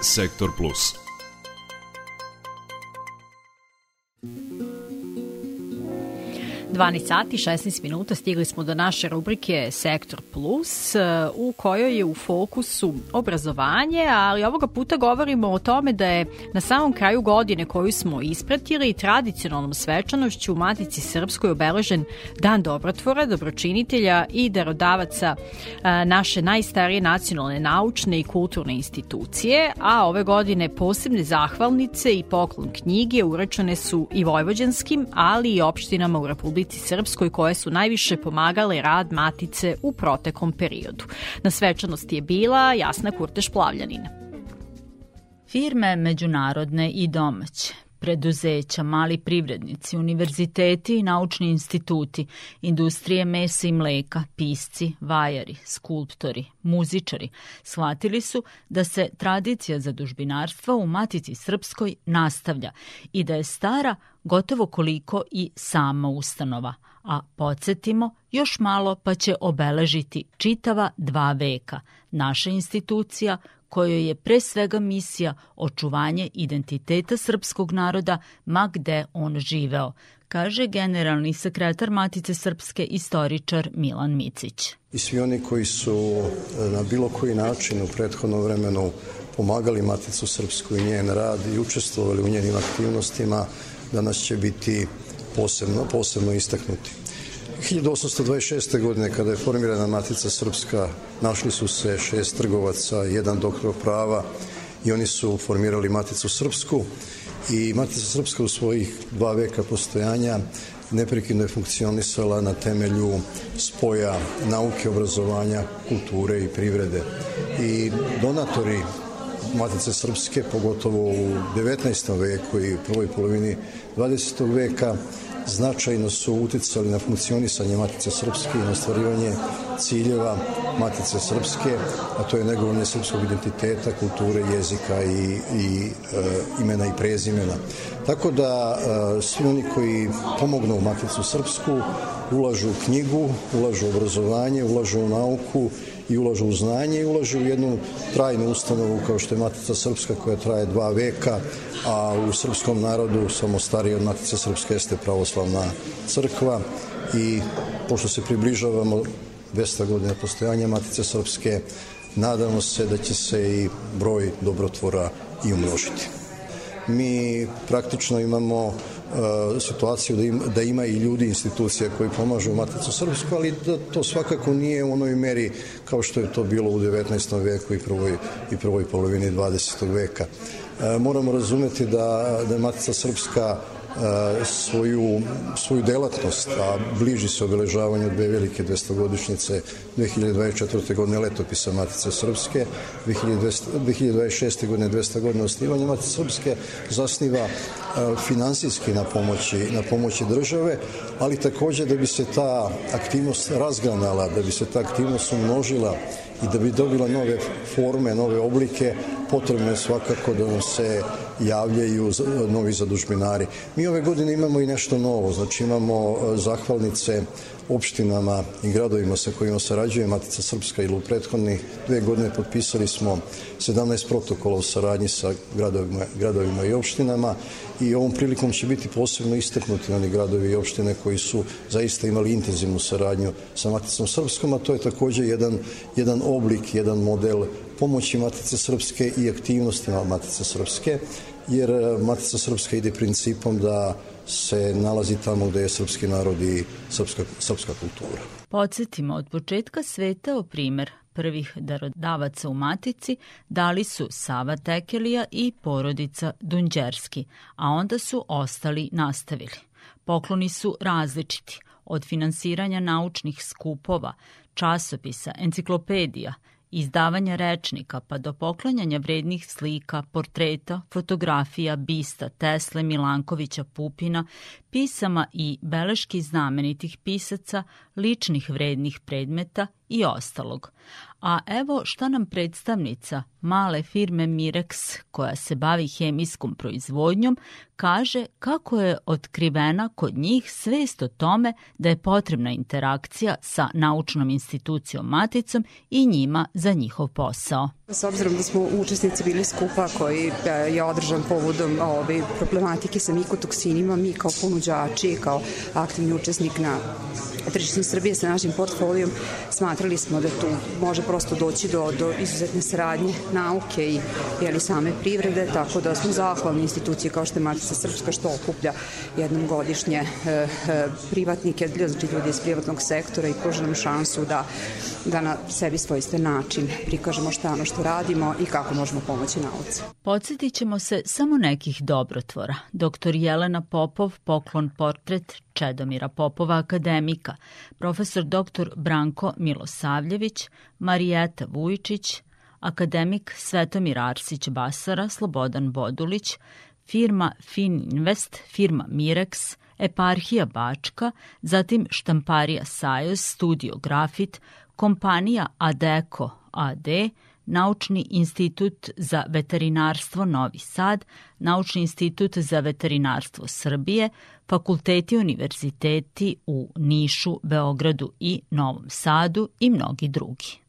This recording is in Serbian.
Sektor Plus. 12 sati 16 minuta stigli smo do naše rubrike Sektor Plus u kojoj je u fokusu obrazovanje, ali ovoga puta govorimo o tome da je na samom kraju godine koju smo ispratili tradicionalnom svečanošću u Matici Srpskoj obeležen Dan dobrotvora, dobročinitelja i darodavaca naše najstarije nacionalne naučne i kulturne institucije, a ove godine posebne zahvalnice i poklon knjige uračane su i vojvođanskim, ali i opštinama u Republici Republici Srpskoj koje su najviše pomagale rad Matice u protekom periodu. Na svečanosti je bila Jasna Kurteš Plavljanina. Firme međunarodne i domaće preduzeća, mali privrednici, univerziteti i naučni instituti, industrije mesa i mleka, pisci, vajari, skulptori, muzičari, shvatili su da se tradicija zadužbinarstva u Matici Srpskoj nastavlja i da je stara gotovo koliko i sama ustanova, a podsjetimo još malo pa će obeležiti čitava dva veka. Naša institucija kojoj je pre svega misija očuvanje identiteta srpskog naroda ma gde on živeo, kaže generalni sekretar Matice Srpske istoričar Milan Micić. I svi oni koji su e, na bilo koji način u prethodnom vremenu pomagali Maticu Srpsku i njen rad i učestvovali u njenim aktivnostima, danas će biti posebno, posebno istaknuti. 1826. godine kada je formirana Matica Srpska našli su se šest trgovaca, jedan doktor prava i oni su formirali Maticu Srpsku i Matica Srpska u svojih dva veka postojanja neprekidno je funkcionisala na temelju spoja nauke, obrazovanja, kulture i privrede. I donatori Matice Srpske, pogotovo u 19. veku i prvoj polovini 20. veka, značajno su uticali na funkcionisanje Matice Srpske i na ostvarivanje ciljeva Matice Srpske, a to je negovanje srpskog identiteta, kulture, jezika i, i e, imena i prezimena. Tako da e, svi oni koji pomognu u Maticu Srpsku ulažu u knjigu, ulažu u obrazovanje, ulažu u nauku i ulažu u znanje i ulažu u jednu trajnu ustanovu kao što je Matica Srpska koja traje dva veka, a u srpskom narodu samo stariji od Matice Srpske jeste pravoslavna crkva i pošto se približavamo 200 godina postojanja Matice Srpske, nadamo se da će se i broj dobrotvora i umnožiti. Mi praktično imamo E, situaciju da ima, da ima i ljudi institucija koji pomažu Maticu Srpsku, ali da to svakako nije u onoj meri kao što je to bilo u 19. veku i prvoj, i prvoj polovini 20. veka. E, moramo razumeti da, da je Matica Srpska svoju, svoju delatnost, a bliži se obeležavanju dve velike 200-godišnjice 2024. godine letopisa Matice Srpske, 2026. godine 200 godina osnivanja Matice Srpske zasniva finansijski na pomoći, na pomoći države, ali takođe da bi se ta aktivnost razgranala, da bi se ta aktivnost umnožila i da bi dobila nove forme, nove oblike, potrebno je svakako da nam se javljaju novi zadužbinari. Mi ove godine imamo i nešto novo, znači imamo e, zahvalnice opštinama i gradovima sa kojima sarađuje Matica Srpska ili u prethodnih dve godine potpisali smo 17 protokola o saradnji sa gradovima, gradovima i opštinama i ovom prilikom će biti posebno istaknuti oni gradovi i opštine koji su zaista imali intenzivnu saradnju sa Maticom Srpskom, a to je takođe jedan, jedan oblik, jedan model pomoći Matice Srpske i aktivnostima Matice Srpske, jer Matica Srpska ide principom da se nalazi tamo gde je srpski narod i srpska, srpska kultura. Podsjetimo, od početka sveta o primer prvih darodavaca u Matici dali su Sava Tekelija i porodica Dunđerski, a onda su ostali nastavili. Pokloni su različiti, od finansiranja naučnih skupova, časopisa, enciklopedija, izdavanja rečnika pa do poklanjanja vrednih slika, portreta, fotografija, bista, Tesle, Milankovića, Pupina, pisama i beleški znamenitih pisaca, ličnih vrednih predmeta i ostalog. A evo šta nam predstavnica male firme Mirex, koja se bavi hemijskom proizvodnjom, kaže kako je otkrivena kod njih svest o tome da je potrebna interakcija sa naučnom institucijom Maticom i njima za njihov posao. S obzirom da smo učesnici bili skupa koji e, je održan povodom ove problematike sa mikotoksinima, mi kao ponuđači, kao aktivni učesnik na tržištu Srbije sa našim portfolijom, smatrali smo da tu može prosto doći do, do izuzetne saradnje nauke i jeli, same privrede, tako da smo zahvalni institucije kao što je Matica Srpska što okuplja jednom godišnje e, e, privatnike, znači ljudi iz privatnog sektora i pruža nam šansu da, da na sebi svojstven način prikažemo šta ono što radimo i kako možemo pomoći nauci. Podsjetit ćemo se samo nekih dobrotvora. Doktor Jelena Popov, poklon portret Čedomira Popova, akademika, profesor dr. Branko Milosavljević, Marijeta Vujčić, akademik Svetomir Arsić Basara, Slobodan Bodulić, firma Fininvest, firma Mirex, eparhija Bačka, zatim štamparija Sajos, studio Grafit, kompanija Adeko AD, Naučni institut za veterinarstvo Novi Sad, Naučni institut za veterinarstvo Srbije, fakulteti univerziteti u Nišu, Beogradu i Novom Sadu i mnogi drugi.